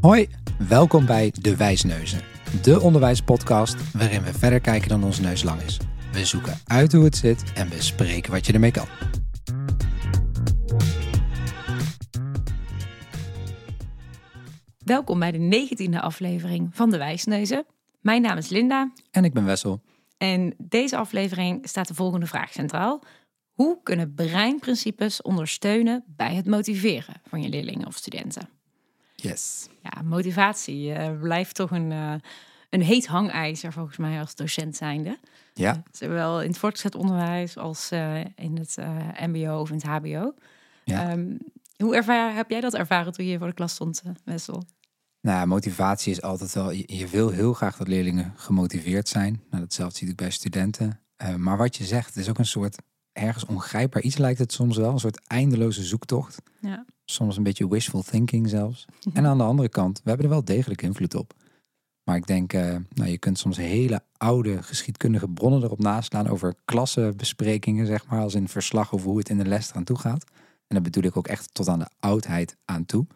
Hoi, welkom bij De Wijsneuzen, de onderwijspodcast waarin we verder kijken dan onze neus lang is. We zoeken uit hoe het zit en bespreken wat je ermee kan. Welkom bij de negentiende aflevering van De Wijsneuzen. Mijn naam is Linda En ik ben Wessel. en deze aflevering staat de volgende vraag centraal. Hoe kunnen breinprincipes ondersteunen bij het motiveren van je leerlingen of studenten? Yes. Ja, motivatie eh, blijft toch een, eh, een heet hangijzer volgens mij als docent zijnde. Ja, Zowel in het voortgezet onderwijs als eh, in het mbo of in het hbo. Ja. Ehm, hoe ervaar, heb jij dat ervaren toen je voor de klas stond, Wessel? nou motivatie is altijd wel, je, je wil heel graag dat leerlingen gemotiveerd zijn. Nou, datzelfde zie ik bij studenten. Eh, maar wat je zegt, het is ook een soort ergens ongrijpbaar iets lijkt het soms wel. Een soort eindeloze zoektocht. Ja. Soms een beetje wishful thinking zelfs. En aan de andere kant, we hebben er wel degelijk invloed op. Maar ik denk, eh, nou, je kunt soms hele oude geschiedkundige bronnen erop naslaan over klassenbesprekingen, zeg maar, als in verslag over hoe het in de les eraan toe gaat. En dat bedoel ik ook echt tot aan de oudheid aan toe.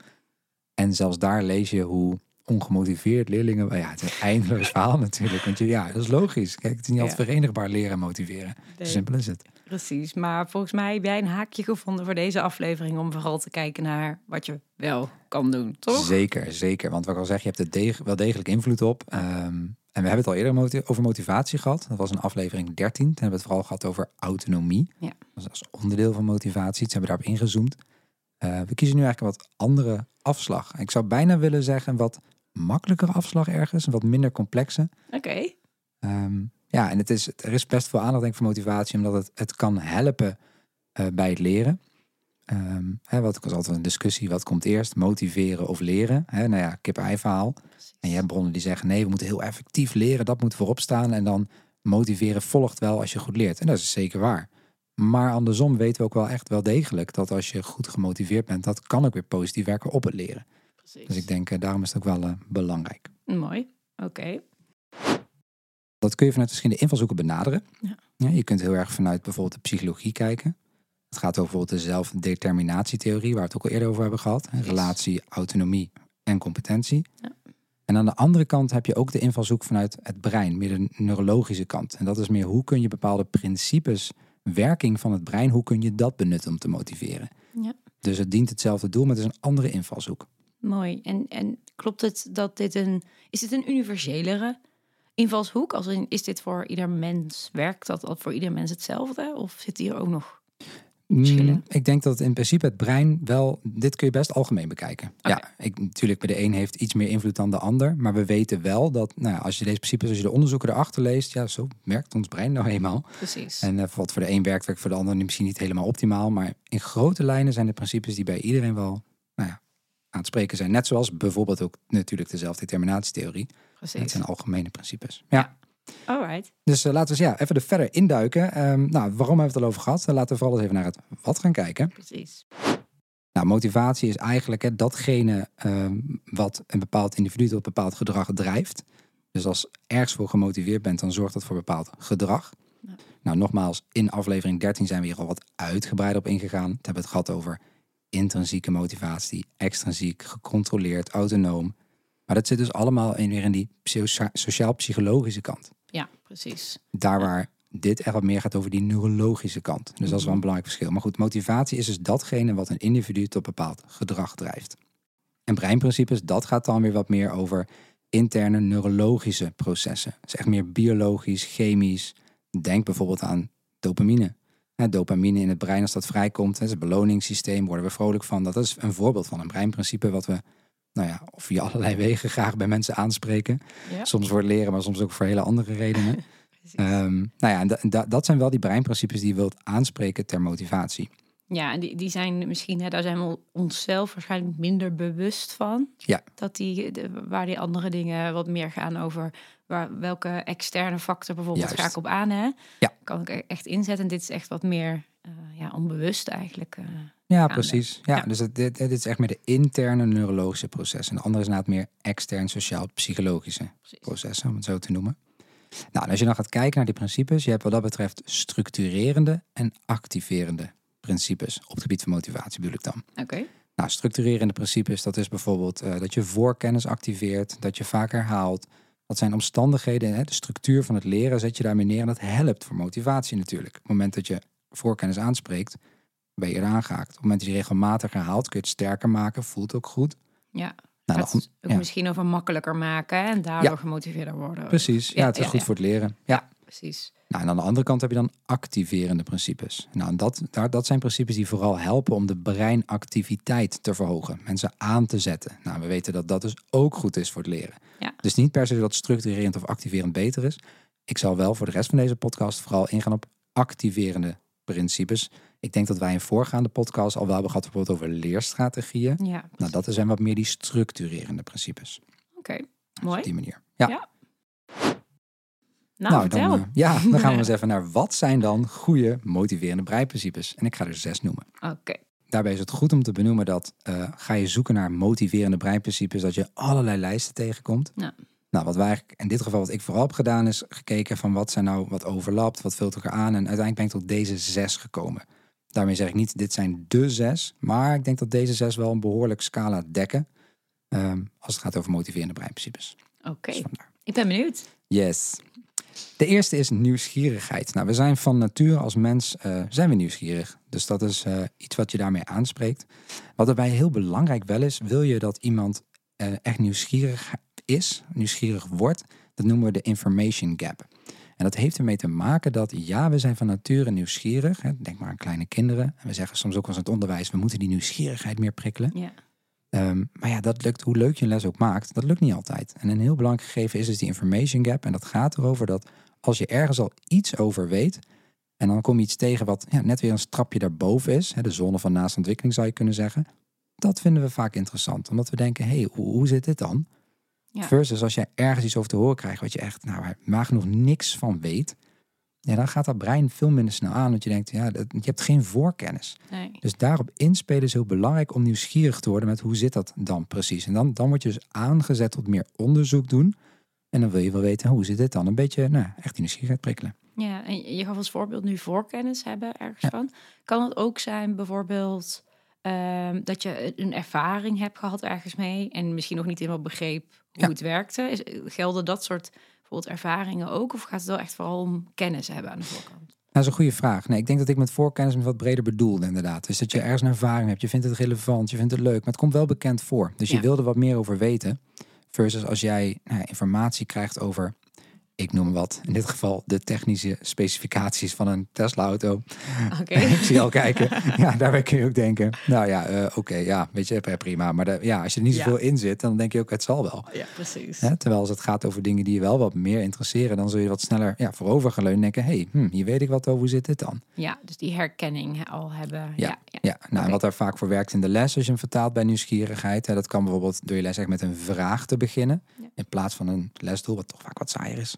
En zelfs daar lees je hoe ongemotiveerd leerlingen, ja, het is een eindeloos verhaal natuurlijk. Want je, ja, dat is logisch. Kijk, het is niet altijd verenigbaar leren en motiveren. Zo simpel is het. Precies, maar volgens mij heb jij een haakje gevonden voor deze aflevering om vooral te kijken naar wat je wel kan doen, toch? Zeker, zeker. Want wat ik al zeg, je hebt er deg- wel degelijk invloed op. Ehm, en we hebben het al eerder over motivatie gehad. Dat was in aflevering 13. Toen hebben we het vooral gehad over autonomie. Ja. Dat is als onderdeel van motivatie. Toen hebben we daarop ingezoomd. Eh, we kiezen nu eigenlijk een wat andere afslag. Ik zou bijna willen zeggen een wat makkelijkere afslag ergens. Een wat minder complexe. Oké, Ehm, ja, en het is, er is best veel aandacht denk ik, voor motivatie, omdat het, het kan helpen eh, bij het leren. Ehm, hè, wat ik was altijd een discussie, wat komt eerst, motiveren of leren? Hè, nou ja, kip-ei verhaal. En je hebt bronnen die zeggen, nee, we moeten heel effectief leren, dat moet voorop staan. En dan motiveren volgt wel als je goed leert. En dat is zeker waar. Maar andersom weten we ook wel echt wel degelijk dat als je goed gemotiveerd bent, dat kan ook weer positief werken op het leren. precies. Dus ik denk, eh, daarom is het ook wel eh, belangrijk. Mooi, oké. Dat kun je vanuit verschillende invalshoeken benaderen. Ja. je kunt heel erg vanuit bijvoorbeeld de psychologie kijken. Het gaat over bijvoorbeeld de zelfdeterminatietheorie, waar we het ook al eerder over hebben gehad. Yes. Relatie, autonomie en competentie. Ja. En aan de andere kant heb je ook de invalshoek vanuit het brein, meer de neurologische kant. En dat is meer hoe kun je bepaalde principes, werking van het brein, hoe kun je dat benutten om te motiveren. Ja. Dus het dient hetzelfde doel, maar het is een andere invalshoek. Mooi. En, en klopt het dat dit een... Is dit een universelere invalshoek? Als in, is dit voor ieder mens, werkt dat al voor ieder mens hetzelfde? Of zit hier ook nog... Verschillen? Mm, ik denk dat in principe het brein wel, dit kun je best algemeen bekijken. Ja, ik, natuurlijk bij de een heeft iets meer invloed dan de ander, maar we weten wel dat, nou ja, als je deze principes, als je de onderzoeken erachter leest, ja, zo werkt ons brein nou eenmaal. Precies. En eh, wat voor de een werkt, werkt voor de ander misschien niet helemaal optimaal, maar in grote lijnen zijn de principes die bij iedereen wel, nou ja, aan het spreken zijn. Net zoals bijvoorbeeld ook natuurlijk de zelfdeterminatietheorie. Het Precies. zijn algemene principes. Ja. Alright. Dus eh, laten we eens, ja, even er verder induiken. Ehm, nou, waarom hebben we het al over gehad? Eh, laten we vooral eens even naar het wat gaan kijken. Precies. Nou, motivatie is eigenlijk hè, datgene ehm, wat een bepaald individu tot bepaald gedrag drijft. Dus als ergens voor gemotiveerd bent, dan zorgt dat voor bepaald gedrag. Ja. Nou, nogmaals, in aflevering 13 zijn we hier al wat uitgebreider op ingegaan. We hebben het gehad over intrinsieke motivatie, extrinsiek, gecontroleerd, autonoom. Maar dat zit dus allemaal in, weer in die psycho- sociaal-psychologische kant. Ja, precies. Daar waar dit echt wat meer gaat over die neurologische kant. Dus dat is wel een belangrijk verschil. Maar goed, motivatie is dus datgene wat een individu tot bepaald gedrag drijft. En breinprincipes, dat gaat dan weer wat meer over interne neurologische processen. Dus echt meer biologisch, chemisch. Denk bijvoorbeeld aan dopamine. Dopamine in het brein, als dat vrijkomt, is het beloningssysteem, worden we vrolijk van. Dat is een voorbeeld van een breinprincipe wat we, nou ja, via allerlei wegen graag bij mensen aanspreken. Ja. Soms voor het leren, maar soms ook voor hele andere redenen. Ehm, nou ja, en da- da- dat zijn wel die breinprincipes die je wilt aanspreken ter motivatie. Ja, en die, die zijn misschien, hè, daar zijn we onszelf waarschijnlijk minder bewust van. Ja. Dat die, de- waar die andere dingen wat meer gaan over waar, welke externe factor bijvoorbeeld Juist. ga ik op aan. Hè? Ja. Kan ik echt inzetten. En dit is echt wat meer eh, ja, onbewust eigenlijk. eh. Ja, precies. Ja, Ja. Dus het, dit, dit is echt meer de interne neurologische processen. En de andere is inderdaad meer extern sociaal-psychologische processen, om het zo te noemen. Nou, als je dan gaat kijken naar die principes, je hebt wat dat betreft structurerende en activerende principes op het gebied van motivatie bedoel ik dan. Oké. Nou, structurerende principes, dat is bijvoorbeeld eh, dat je voorkennis activeert, dat je vaak herhaalt. Dat zijn omstandigheden, hè, de structuur van het leren zet je daarmee neer en dat helpt voor motivatie natuurlijk. Op het moment dat je voorkennis aanspreekt, ben je eraan gehaakt. Op het moment dat je regelmatig herhaalt, kun je het sterker maken, voelt ook goed. Ja, Nou, gaat dan- het ook ja. misschien over makkelijker maken hè, en daardoor gemotiveerder worden. Precies, ja, Ja, het is goed voor het leren. Ja. Precies. Nou, en aan de andere kant heb je dan activerende principes. Nou, en dat, daar, dat zijn principes die vooral helpen om de breinactiviteit te verhogen. Mensen aan te zetten. Nou, we weten dat dat dus ook goed is voor het leren. Ja. Dus niet per se dat structurerend of activerend beter is. Ik zal wel voor de rest van deze podcast vooral ingaan op activerende principes. Ik denk dat wij in voorgaande podcast al wel hebben gehad bijvoorbeeld over leerstrategieën. Ja, Nou, dat zijn wat meer die structurerende principes. oké. Dus Mooi. op die manier. Ja. Ja, Nou, vertel. dan, eh, ja, dan gaan we eens even naar wat zijn dan goede motiverende breinprincipes. En ik ga er zes noemen. Oké. Daarbij is het goed om te benoemen dat eh, ga je zoeken naar motiverende breinprincipes, dat je allerlei lijsten tegenkomt. Ja. Nou, wat wij eigenlijk in dit geval, wat ik vooral heb gedaan, is gekeken van wat zijn nou wat overlapt, wat vult elkaar aan. En uiteindelijk ben ik tot deze zes gekomen. Daarmee zeg ik niet, dit zijn de zes, maar ik denk dat deze zes wel een behoorlijk scala dekken. ehm, als het gaat over motiverende breinprincipes. Oké. Dus. Ik ben benieuwd. Yes. De eerste is nieuwsgierigheid. Nou, we zijn van nature als mens eh, zijn we nieuwsgierig. Dus dat is eh, iets wat je daarmee aanspreekt. Wat erbij heel belangrijk wel is, wil je dat iemand eh, echt nieuwsgierig is, nieuwsgierig wordt, dat noemen we de information gap. En dat heeft ermee te maken dat ja, we zijn van nature nieuwsgierig. Hè, denk maar aan kleine kinderen. En we zeggen soms ook als het onderwijs, we moeten die nieuwsgierigheid meer prikkelen. Ja. Ehm, maar ja, dat lukt, hoe leuk je een les ook maakt, dat lukt niet altijd. En een heel belangrijk gegeven is dus die information gap. En dat gaat erover dat als je ergens al iets over weet, en dan kom je iets tegen wat ja, net weer een strapje daarboven is, hè, de zone van naaste ontwikkeling zou je kunnen zeggen, dat vinden we vaak interessant. Omdat we denken, hé, hey, hoe, hoe zit dit dan? Ja. Versus als je ergens iets over te horen krijgt wat je echt nou, nagenoeg niks van weet, ja, dan gaat dat brein veel minder snel aan. Want je denkt, ja, dat- je hebt geen voorkennis. Nee. Dus daarop inspelen is heel belangrijk om nieuwsgierig te worden met hoe zit dat dan precies. En dan, dan word je dus aangezet tot meer onderzoek doen. En dan wil je wel weten, hoe zit dit dan? Een beetje, nou, echt die nieuwsgierigheid prikkelen. Ja, en je gaf als voorbeeld nu voorkennis hebben ergens Ja. van. Kan het ook zijn bijvoorbeeld ehm, dat je een ervaring hebt gehad ergens mee en misschien nog niet helemaal begreep hoe Ja. het werkte? Gelden dat soort bijvoorbeeld ervaringen ook? Of gaat het wel echt vooral om kennis hebben aan de voorkant? Dat is een goede vraag. Nee, ik denk dat ik met voorkennis met wat breder bedoelde inderdaad. Dus dat je ergens een ervaring hebt, je vindt het relevant, je vindt het leuk, maar het komt wel bekend voor. Dus je Ja. wil er wat meer over weten. Versus als jij nou, informatie krijgt over, ik noem wat, in dit geval de technische specificaties van een Tesla-auto. Oké. ik zie al kijken. Ja, daarbij kun je ook denken, nou ja, eh, oké, ja, weet je, prima. Maar de- ja, als je er niet Ja. zoveel in zit, dan denk je ook, het zal wel. Ja, precies. Hè? Terwijl als het gaat over dingen die je wel wat meer interesseren, dan zul je wat sneller ja, voorover gaan leunen en denken, hé, hey, hm, hier weet ik wat over, hoe zit dit dan? Ja, dus die herkenning al hebben. Ja, Ja, ja. Nou, en Oké. wat daar vaak voor werkt in de les, als je hem vertaalt bij nieuwsgierigheid, hè, dat kan bijvoorbeeld door je les echt met een vraag te beginnen, Ja. in plaats van een lesdoel, wat toch vaak wat saaier is.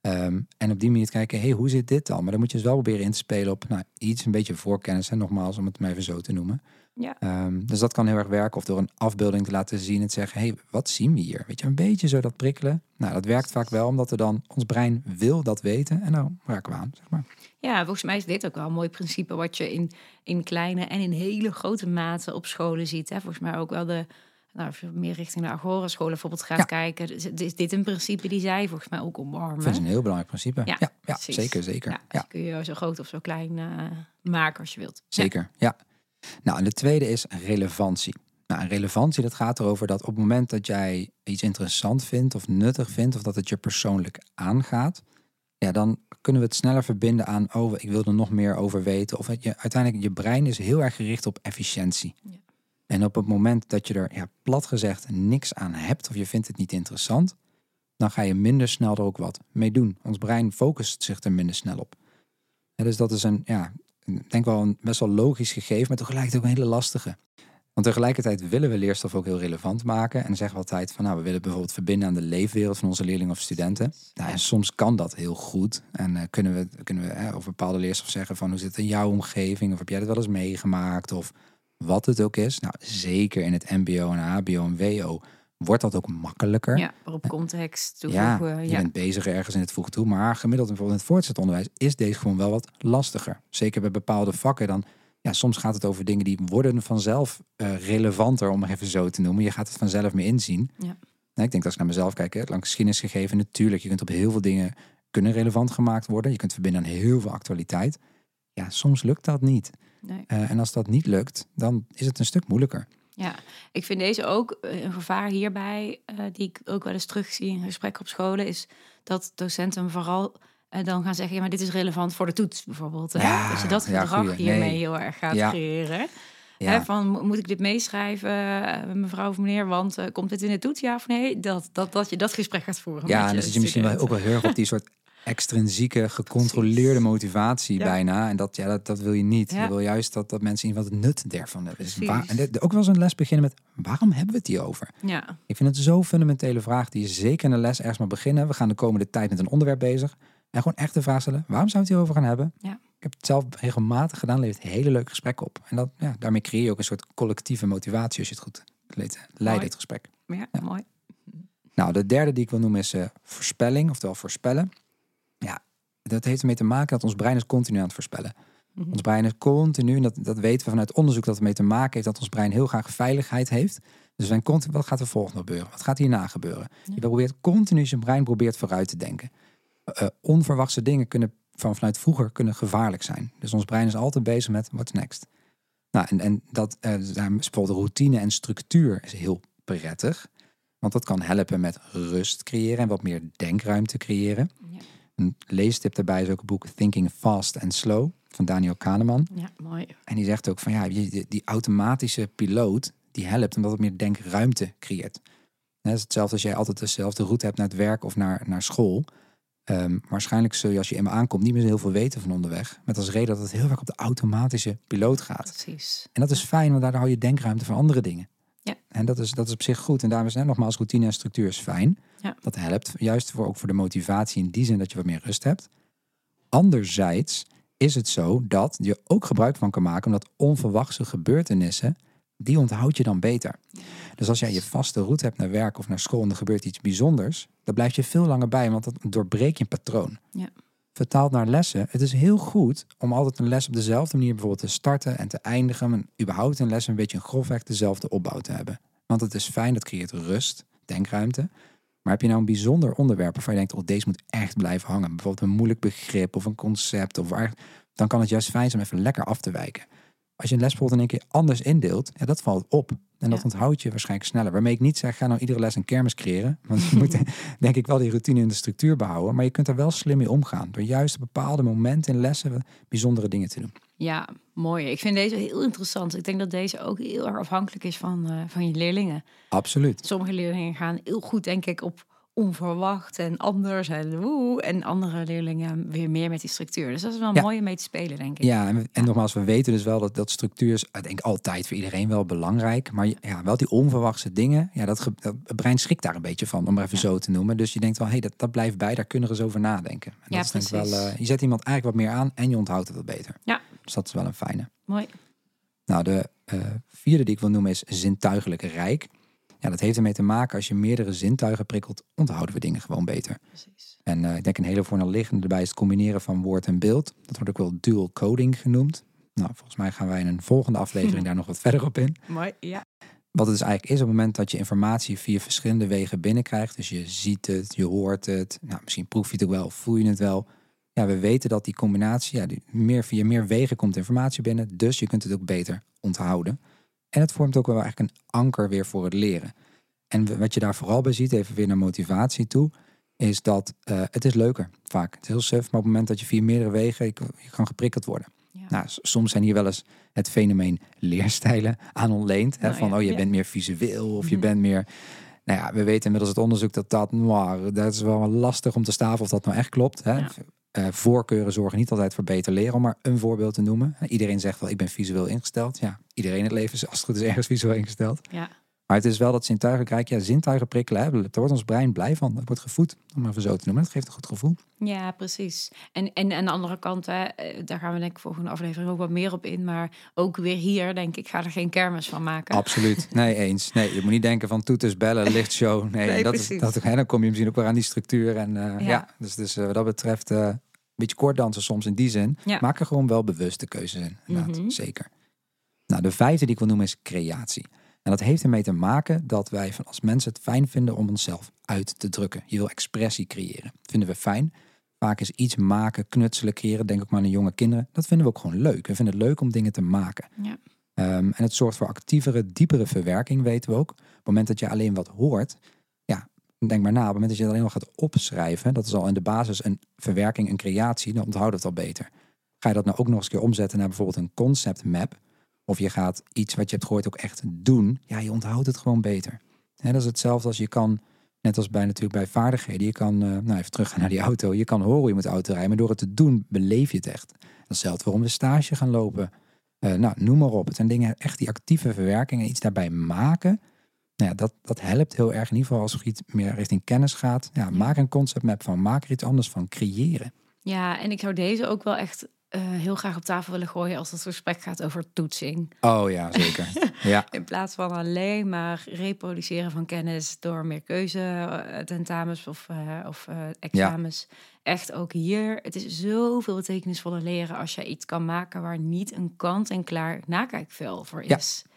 Ehm, en op die manier te kijken, hé, hey, hoe zit dit dan? Maar dan moet je dus wel proberen in te spelen op nou, iets, een beetje voorkennis, en nogmaals, om het maar even zo te noemen. Ja. Ehm, dus dat kan heel erg werken. Of door een afbeelding te laten zien en te zeggen, hé, hey, wat zien we hier? Weet je, een beetje zo dat prikkelen. Nou, dat werkt vaak wel, omdat er dan, ons brein wil dat weten, en dan raken we aan, zeg maar. Ja, volgens mij is dit ook wel een mooi principe wat je in, in kleine en in hele grote mate op scholen ziet. Hè. Volgens mij ook wel de, nou, als je meer richting de Agora scholen bijvoorbeeld gaat Ja. kijken, is, is dit een principe die zij volgens mij ook omarmen. Dat is een heel belangrijk principe. Ja, Ja, zeker, zeker. Ja, Ja, dus kun je zo groot of zo klein eh, maken als je wilt. Zeker, ja. Nou, en de tweede is relevantie. Nou, en relevantie, dat gaat erover dat op het moment dat jij iets interessant vindt of nuttig vindt, of dat het je persoonlijk aangaat, ja, dan kunnen we het sneller verbinden aan, oh, ik wil er nog meer over weten. Of je, uiteindelijk, je brein is heel erg gericht op efficiëntie. Ja. En op het moment dat je er, ja, plat gezegd, niks aan hebt, of je vindt het niet interessant, dan ga je minder snel er ook wat mee doen. Ons brein focust zich er minder snel op. Ja, dus dat is een, ja, denk wel een best wel logisch gegeven, maar tegelijkertijd ook een hele lastige. Want tegelijkertijd willen we leerstof ook heel relevant maken. En zeggen we altijd van, nou, we willen bijvoorbeeld verbinden aan de leefwereld van onze leerlingen of studenten. Nou, en soms kan dat heel goed. En eh, kunnen we, kunnen we hè, over bepaalde leerstof zeggen van, hoe zit het in jouw omgeving? Of heb jij dat wel eens meegemaakt? Of wat het ook is. Nou, zeker in het mbo en hbo en wo wordt dat ook makkelijker. Ja, waarop context Ja, toevoegen. je Ja, bent bezig ergens in het voegen toe. Maar gemiddeld bijvoorbeeld in het voortgezet onderwijs is deze gewoon wel wat lastiger. Zeker bij bepaalde vakken dan ja, soms gaat het over dingen die worden vanzelf uh, relevanter, om maar even zo te noemen. Je gaat het vanzelf meer inzien. Ja. ik denk dat als ik naar mezelf kijk, hè, langs geschiedenis gegeven, natuurlijk, je kunt op heel veel dingen kunnen relevant gemaakt worden. Je kunt verbinden aan heel veel actualiteit. Ja, soms lukt dat niet. Nee. Uh, en als dat niet lukt, dan is het een stuk moeilijker. Ja, ik vind deze ook eh, een gevaar hierbij, uh, die ik ook wel eens terugzie in gesprekken op scholen, is dat docenten vooral uh, dan gaan zeggen, ja, maar dit is relevant voor de toets bijvoorbeeld. Ja, Dat je dat gedrag ja, hiermee nee. heel erg gaat ja. creëren. Ja. Hè, van moet ik dit meeschrijven, mevrouw of meneer, want komt dit in de toets, ja of nee? Dat, dat, dat je dat gesprek gaat voeren. Ja, en dan zit je misschien wel ook wel heel erg op die soort extrinsieke, gecontroleerde motivatie bijna. En dat, ja, dat, dat wil je niet. Je wil juist dat, dat mensen zien wat het nut daarvan hebben. Dus waar, en ook wel eens een les beginnen met, waarom hebben we het hier over? Ja. Ik vind het zo'n fundamentele vraag die je zeker in de les ergens maar beginnen. We gaan de komende tijd met een onderwerp bezig. En gewoon echt de vraag stellen, waarom zou het hierover gaan hebben? Ja. Ik heb het zelf regelmatig gedaan, levert hele leuke gesprekken op. En dat, ja, daarmee creëer je ook een soort collectieve motivatie als je het goed leidt, leidt het gesprek. Ja, ja, mooi. Nou, de derde die ik wil noemen is uh, voorspelling, oftewel voorspellen dat heeft ermee te maken dat ons brein is continu aan het voorspellen. Mm Ons brein is continu, en dat, dat weten we vanuit onderzoek dat het mee te maken heeft dat ons brein heel graag veiligheid heeft. Dus zijn continu, wat gaat er volgende gebeuren? Wat gaat hierna gebeuren? Je probeert continu zijn brein probeert vooruit te denken. Uh, onverwachte dingen kunnen van vanuit vroeger kunnen gevaarlijk zijn. Dus ons brein is altijd bezig met what's next. Nou, en, en dat uh, bijvoorbeeld routine en structuur is heel prettig. Want dat kan helpen met rust creëren en wat meer denkruimte creëren. Een leestip daarbij is ook het boek Thinking Fast and Slow van Daniel Kahneman. Ja, mooi. En die zegt ook van ja, die, die automatische piloot die helpt omdat het meer denkruimte creëert. Is hetzelfde als jij altijd dezelfde route hebt naar het werk of naar, naar school. Um, waarschijnlijk zul je als je eenmaal aankomt niet meer heel veel weten van onderweg. Met als reden dat het heel erg op de automatische piloot gaat. Precies. En dat is fijn, want daardoor hou je denkruimte voor andere dingen. Ja. En dat is, dat is op zich goed. En daarom is net nogmaals routine en structuur is fijn. Ja. Dat helpt juist voor, ook voor de motivatie in die zin dat je wat meer rust hebt. Anderzijds is het zo dat je ook gebruik van kan maken omdat onverwachte gebeurtenissen, die onthoud je dan beter. Dus als jij je vaste route hebt naar werk of naar school en er gebeurt iets bijzonders, dan blijf je veel langer bij, want dat doorbreek je een patroon. Ja. Vertaald naar lessen, het is heel goed om altijd een les op dezelfde manier bijvoorbeeld te starten en te eindigen. En überhaupt een les een beetje een grofweg dezelfde opbouw te hebben. Want het is fijn, dat creëert rust, denkruimte. Maar heb je nou een bijzonder onderwerp waarvan je denkt, oh, deze moet echt blijven hangen. Bijvoorbeeld een moeilijk begrip of een concept. Of waar, dan kan het juist fijn zijn om even lekker af te wijken. Als je een les bijvoorbeeld in één keer anders indeelt, ja, dat valt op. En dat onthoud je waarschijnlijk sneller. Waarmee ik niet zeg, ga nou iedere les een kermis creëren. Want je moet denk ik wel die routine en de structuur behouden. Maar je kunt er wel slim mee omgaan. Door juist op bepaalde momenten in lessen bijzondere dingen te doen. Ja, mooi. Ik vind deze heel interessant. Ik denk dat deze ook heel erg afhankelijk is van, uh, van je leerlingen. Absoluut. Sommige leerlingen gaan heel goed, denk ik, op onverwacht en anders en woe. En andere leerlingen weer meer met die structuur. Dus dat is wel ja. mooi om mee te spelen, denk ik. Ja, en, en nogmaals, we weten dus wel dat, dat structuur is, ik denk altijd voor iedereen wel belangrijk. Maar ja, wel die onverwachte dingen, ja, dat, dat brein schrikt daar een beetje van, om maar even zo te noemen. Dus je denkt wel, hé, hey, dat, dat blijft bij, daar kunnen we eens over nadenken. En ja, dat precies. Wel, uh, je zet iemand eigenlijk wat meer aan en je onthoudt het wat beter. Ja. Dus dat is wel een fijne. Mooi. Nou, de uh, vierde die ik wil noemen is zintuigelijk rijk. Ja, dat heeft ermee te maken als je meerdere zintuigen prikkelt, onthouden we dingen gewoon beter. Precies. En uh, ik denk een hele voornaal erbij is het combineren van woord en beeld. Dat wordt ook wel dual coding genoemd. Nou, volgens mij gaan wij in een volgende aflevering daar nog wat verder op in. Mooi, ja. Wat het dus eigenlijk is op het moment dat je informatie via verschillende wegen binnenkrijgt. Dus je ziet het, je hoort het. Nou, misschien proef je het ook wel, voel je het wel. Ja, we weten dat die combinatie, ja, die meer, via meer wegen komt informatie binnen. Dus je kunt het ook beter onthouden. En het vormt ook wel eigenlijk een anker weer voor het leren. En wat je daar vooral bij ziet, even weer naar motivatie toe, is dat uh, het is leuker vaak. Het is heel suf, maar op het moment dat je via meerdere wegen, je, je kan geprikkeld worden. Ja. Nou, soms zijn hier wel eens het fenomeen leerstijlen aan ontleend. Hè, Nou van, ja, oh, je ja. bent meer visueel of je Mhm. bent meer... Nou ja, we weten inmiddels het onderzoek dat dat, nou, dat is wel lastig om te staven of dat nou echt klopt. Hè. Eh, voorkeuren zorgen niet altijd voor beter leren, om maar een voorbeeld te noemen. Iedereen zegt wel, ik ben visueel ingesteld. Ja, iedereen in het leven is als het goed is ergens visueel ingesteld. Ja, Maar het is wel dat zintuigen krijg ja, zintuigen prikkelen. Hè. Daar wordt ons brein blij van. Dat wordt gevoed, om maar even zo te noemen. Dat geeft een goed gevoel. ja precies. En, en aan de andere kant, hè, eh, daar gaan we denk ik volgende aflevering ook wat meer op in. Maar ook weer hier, denk ik, ga er geen kermis van maken. Absoluut. Nee, eens. Nee, je moet niet denken van toeters, bellen, lichtshow. Nee, Nee, dat is, dat, hè, dan kom je misschien ook weer aan die structuur. En, eh, ja. Ja. dus, dus wat dat betreft, beetje kort dansen soms in die zin. Ja. Maak er gewoon wel bewuste keuzes in. Inderdaad, Mhm. zeker. Nou, de vijfde die ik wil noemen is creatie. En dat heeft ermee te maken dat wij van als mensen het fijn vinden om onszelf uit te drukken. Je wil expressie creëren. Dat vinden we fijn. Vaak is iets maken, knutselen, creëren. Denk ook maar aan de jonge kinderen. Dat vinden we ook gewoon leuk. We vinden het leuk om dingen te maken. Ja. Ehm, en het zorgt voor actievere, diepere verwerking, weten we ook. Op het moment dat je alleen wat hoort, denk maar na. Op het moment dat je het alleen nog gaat opschrijven, dat is al in de basis een verwerking, een creatie, dan onthoud het al beter. Ga je dat nou ook nog eens een keer omzetten naar bijvoorbeeld een concept map, of je gaat iets wat je hebt gehoord ook echt doen, ja, je onthoudt het gewoon beter. Hè, dat is hetzelfde als je kan, net als bij natuurlijk bij vaardigheden, je kan, eh, nou even teruggaan naar die auto, je kan horen hoe je moet autorijden, maar door het te doen beleef je het echt. Dat hetzelfde waarom we stage gaan lopen. Eh, nou, noem maar op. Het zijn dingen, echt die actieve verwerking en iets daarbij maken. Nou ja, dat, dat helpt heel erg, in ieder geval als het iets meer richting kennis gaat. Ja, maak een conceptmap van, maak er iets anders van, creëren. Ja, en ik zou deze ook wel echt eh, heel graag op tafel willen gooien als het gesprek gaat over toetsing. Oh ja, zeker. ja, In plaats van alleen maar reproduceren van kennis door meer keuze, eh, tentamens of, eh, of examens. Echt ook hier, het is zoveel betekenisvoller leren als je iets kan maken waar niet een kant-en-klaar nakijkvel voor is. ja.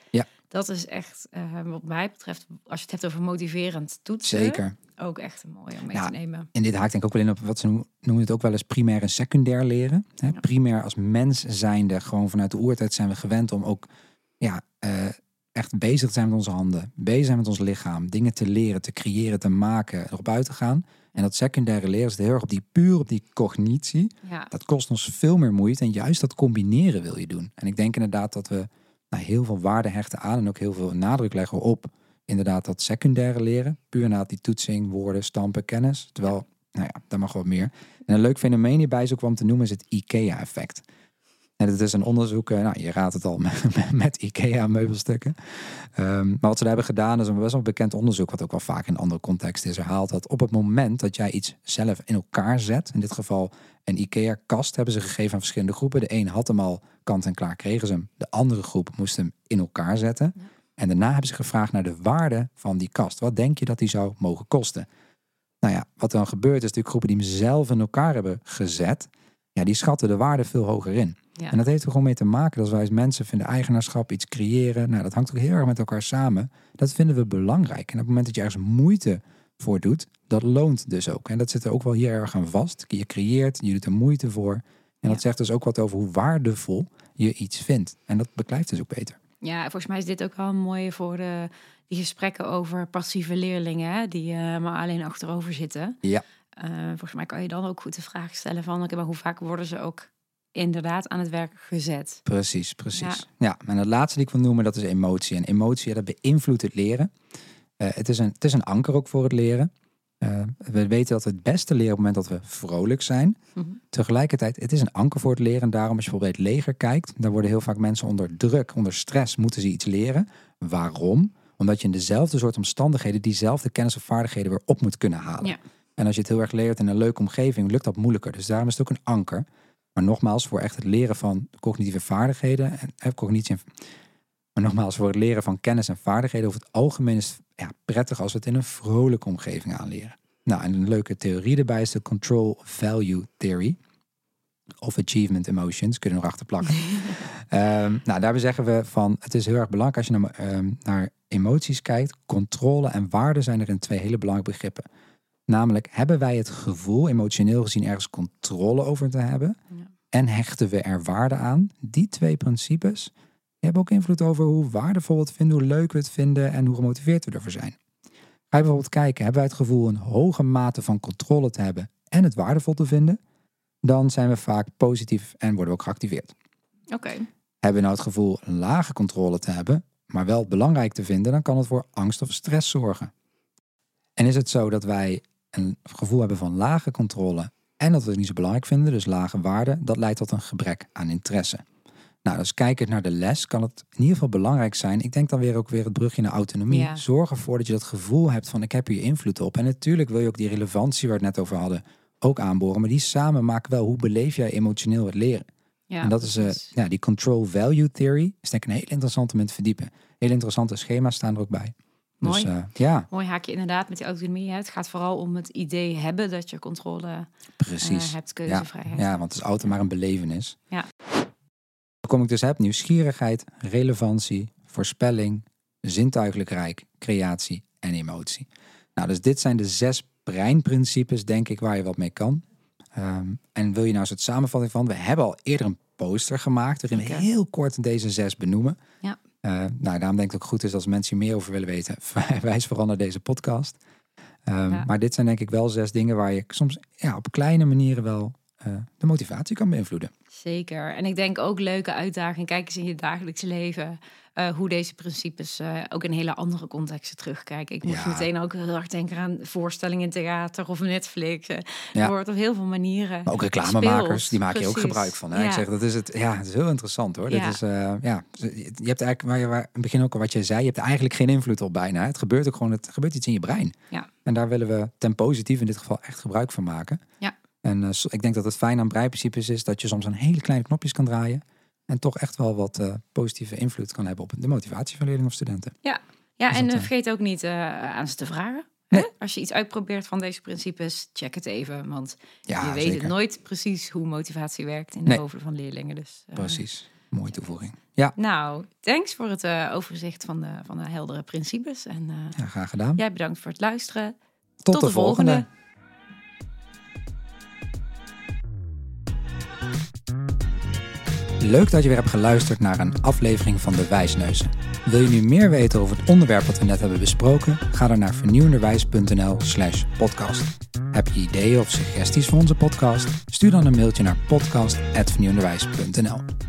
Dat is echt, eh, wat mij betreft, als je het hebt over motiverend toetsen, zeker. ook echt een mooie om mee Ja, te nemen. En dit haakt denk ik ook wel in op wat ze noemen- het ook wel eens primair en secundair leren. Hè? Ja. Primair als mens zijnde, gewoon vanuit de oertijd zijn we gewend om ook ja, eh, echt bezig te zijn met onze handen. Bezig zijn met ons lichaam. Dingen te leren, te creëren, te maken, erop uit te gaan. En dat secundaire leren is heel erg op die puur op die cognitie. Ja, Dat kost ons veel meer moeite. En juist dat combineren wil je doen. En ik denk inderdaad dat we nou, heel veel waarde hechten aan en ook heel veel nadruk leggen op inderdaad dat secundaire leren. Puur na die toetsing, woorden, stampen, kennis. Terwijl, nou ja, daar mag wat meer. En een leuk fenomeen hierbij is ook om te noemen is het IKEA-effect. En dat is een onderzoek, eh, nou, je raadt het al, met, met IKEA-meubelstukken. Ehm, maar wat ze daar hebben gedaan is een best wel bekend onderzoek, wat ook wel vaak in andere contexten is herhaald, dat op het moment dat jij iets zelf in elkaar zet, in dit geval een IKEA-kast hebben ze gegeven aan verschillende groepen. De een had hem al kant en klaar, kregen ze hem. De andere groep moest hem in elkaar zetten. Ja. En daarna hebben ze gevraagd naar de waarde van die kast. Wat denk je dat die zou mogen kosten? Nou ja, wat dan gebeurt is natuurlijk groepen die hem zelf in elkaar hebben gezet. Ja, die schatten de waarde veel hoger in. Ja. En dat heeft er gewoon mee te maken dat wij als mensen vinden eigenaarschap, iets creëren. Nou, dat hangt ook heel erg met elkaar samen. Dat vinden we belangrijk. En op het moment dat je ergens moeite voor doet, dat loont dus ook. En dat zit er ook wel hier erg aan vast. Je creëert, je doet er moeite voor. En dat zegt dus ook wat over hoe waardevol je iets vindt. En dat beklijft dus ook beter. Ja, volgens mij is dit ook wel een mooie voor de, die gesprekken over passieve leerlingen, hè, die eh, maar alleen achterover zitten. Ja. Eh, volgens mij kan je dan ook goed de vraag stellen van, oké, maar hoe vaak worden ze ook inderdaad aan het werk gezet? Precies, precies. Ja. en het laatste die ik wil noemen, dat is emotie. En emotie, ja, dat beïnvloedt het leren. Eh, het, is een, het is een anker ook voor het leren. Eh, we weten dat we het beste leren op het moment dat we vrolijk zijn. Mhm. Tegelijkertijd, het is een anker voor het leren. En daarom als je bijvoorbeeld bij het leger kijkt, daar worden heel vaak mensen onder druk, onder stress, moeten ze iets leren. Waarom? Omdat je in dezelfde soort omstandigheden diezelfde kennis of vaardigheden weer op moet kunnen halen. Ja. En als je het heel erg leert in een leuke omgeving, lukt dat moeilijker. Dus daarom is het ook een anker. Maar nogmaals, voor echt het leren van cognitieve vaardigheden en cognitie. en- Maar nogmaals, voor het leren van kennis en vaardigheden over het algemeen is het ja, prettig als we het in een vrolijke omgeving aanleren. Nou, en een leuke theorie erbij is de Control Value Theory. Of Achievement Emotions, kunnen we nog achter plakken. Ehm, nou, daarbij zeggen we van, het is heel erg belangrijk als je naar, ehm, naar emoties kijkt. Controle en waarde zijn erin twee hele belangrijke begrippen. Namelijk, hebben wij het gevoel, emotioneel gezien, ergens controle over te hebben? Ja. En hechten we er waarde aan? Die twee principes hebben ook invloed over hoe waardevol we het vinden, hoe leuk we het vinden en hoe gemotiveerd we ervoor zijn. Ga je bijvoorbeeld kijken, hebben wij het gevoel een hoge mate van controle te hebben en het waardevol te vinden? Dan zijn we vaak positief en worden we ook geactiveerd. Oké, Hebben we nou het gevoel een lage controle te hebben, maar wel belangrijk te vinden, dan kan het voor angst of stress zorgen. En is het zo dat wij een gevoel hebben van lage controle en dat we het niet zo belangrijk vinden, dus lage waarde, dat leidt tot een gebrek aan interesse. Nou, dus kijkend naar de les kan het in ieder geval belangrijk zijn. Ik denk dan weer ook weer het brugje naar autonomie. Ja. Zorg ervoor dat je dat gevoel hebt van ik heb hier invloed op. En natuurlijk wil je ook die relevantie waar we het net over hadden ook aanboren. Maar die samen maken wel hoe beleef jij emotioneel het leren. ja. en dat is eh, precies. ja, die control value theory. Is denk ik een heel interessant om in te verdiepen. Heel interessante schema's staan er ook bij. Mooi. Dus, uh, ja. Mooi haakje inderdaad met die autonomie. Hè. Het gaat vooral om het idee hebben dat je controle Precies. Uh, hebt, keuzevrijheid. Ja, ja, want het is auto maar een belevenis. Ja. Dan kom ik dus heb nieuwsgierigheid, relevantie, voorspelling, zintuigelijk rijk, creatie en emotie. Nou, dus dit zijn de zes breinprincipes, denk ik, waar je wat mee kan. Um, en wil je nou een soort samenvatting van? We hebben al eerder een poster gemaakt waarin we heel kort deze zes benoemen. Ja. Uh, nou, daarom denk ik ook goed is als mensen hier meer over willen weten, wijs vooral naar deze podcast. Um, ja. Maar dit zijn denk ik wel zes dingen waar je soms ja, op kleine manieren wel uh, de motivatie kan beïnvloeden. Zeker. En ik denk ook leuke uitdaging. Kijk eens in je dagelijks leven uh, hoe deze principes uh, ook in hele andere contexten terugkijken. Ik moest Ja. meteen ook heel erg denken aan voorstellingen in theater of Netflix. Ja. Er wordt op heel veel manieren. Maar ook reclamemakers, die maken je ook gebruik van. Hè? Ja. Ik zeg, dat is het. Ja, het is heel interessant hoor. Dit is, eh, ja, je hebt eigenlijk, waar je waar, in het begin ook al wat jij zei, je hebt er eigenlijk geen invloed op bijna. Het gebeurt ook gewoon, het gebeurt iets in je brein. Ja. En daar willen we ten positief in dit geval echt gebruik van maken. Ja. En eh, ik denk dat het fijn aan breinprincipes is dat je soms aan hele kleine knopjes kan draaien. En toch echt wel wat eh, positieve invloed kan hebben op de motivatie van leerlingen of studenten. Ja, Dus en dat, eh, vergeet ook niet aan ze te vragen. Nee. Als je iets uitprobeert van deze principes, check het even. Want Ja, je weet zeker. het nooit precies hoe motivatie werkt in de Nee. hoofden van leerlingen. Dus, Precies. Mooie toevoeging. Ja, Nou, thanks voor het uh, overzicht van de, van de heldere principes. En uh, ja graag gedaan. jij bedankt voor het luisteren. Tot, de, volgende. Leuk dat je weer hebt geluisterd naar een aflevering van De Wijsneuzen. Wil je nu meer weten over het onderwerp wat we net hebben besproken? Ga dan naar vernieuwenderwijs.nl slash podcast. Heb je ideeën of suggesties voor onze podcast? Stuur dan een mailtje naar podcast.vernieuwenderwijs.nl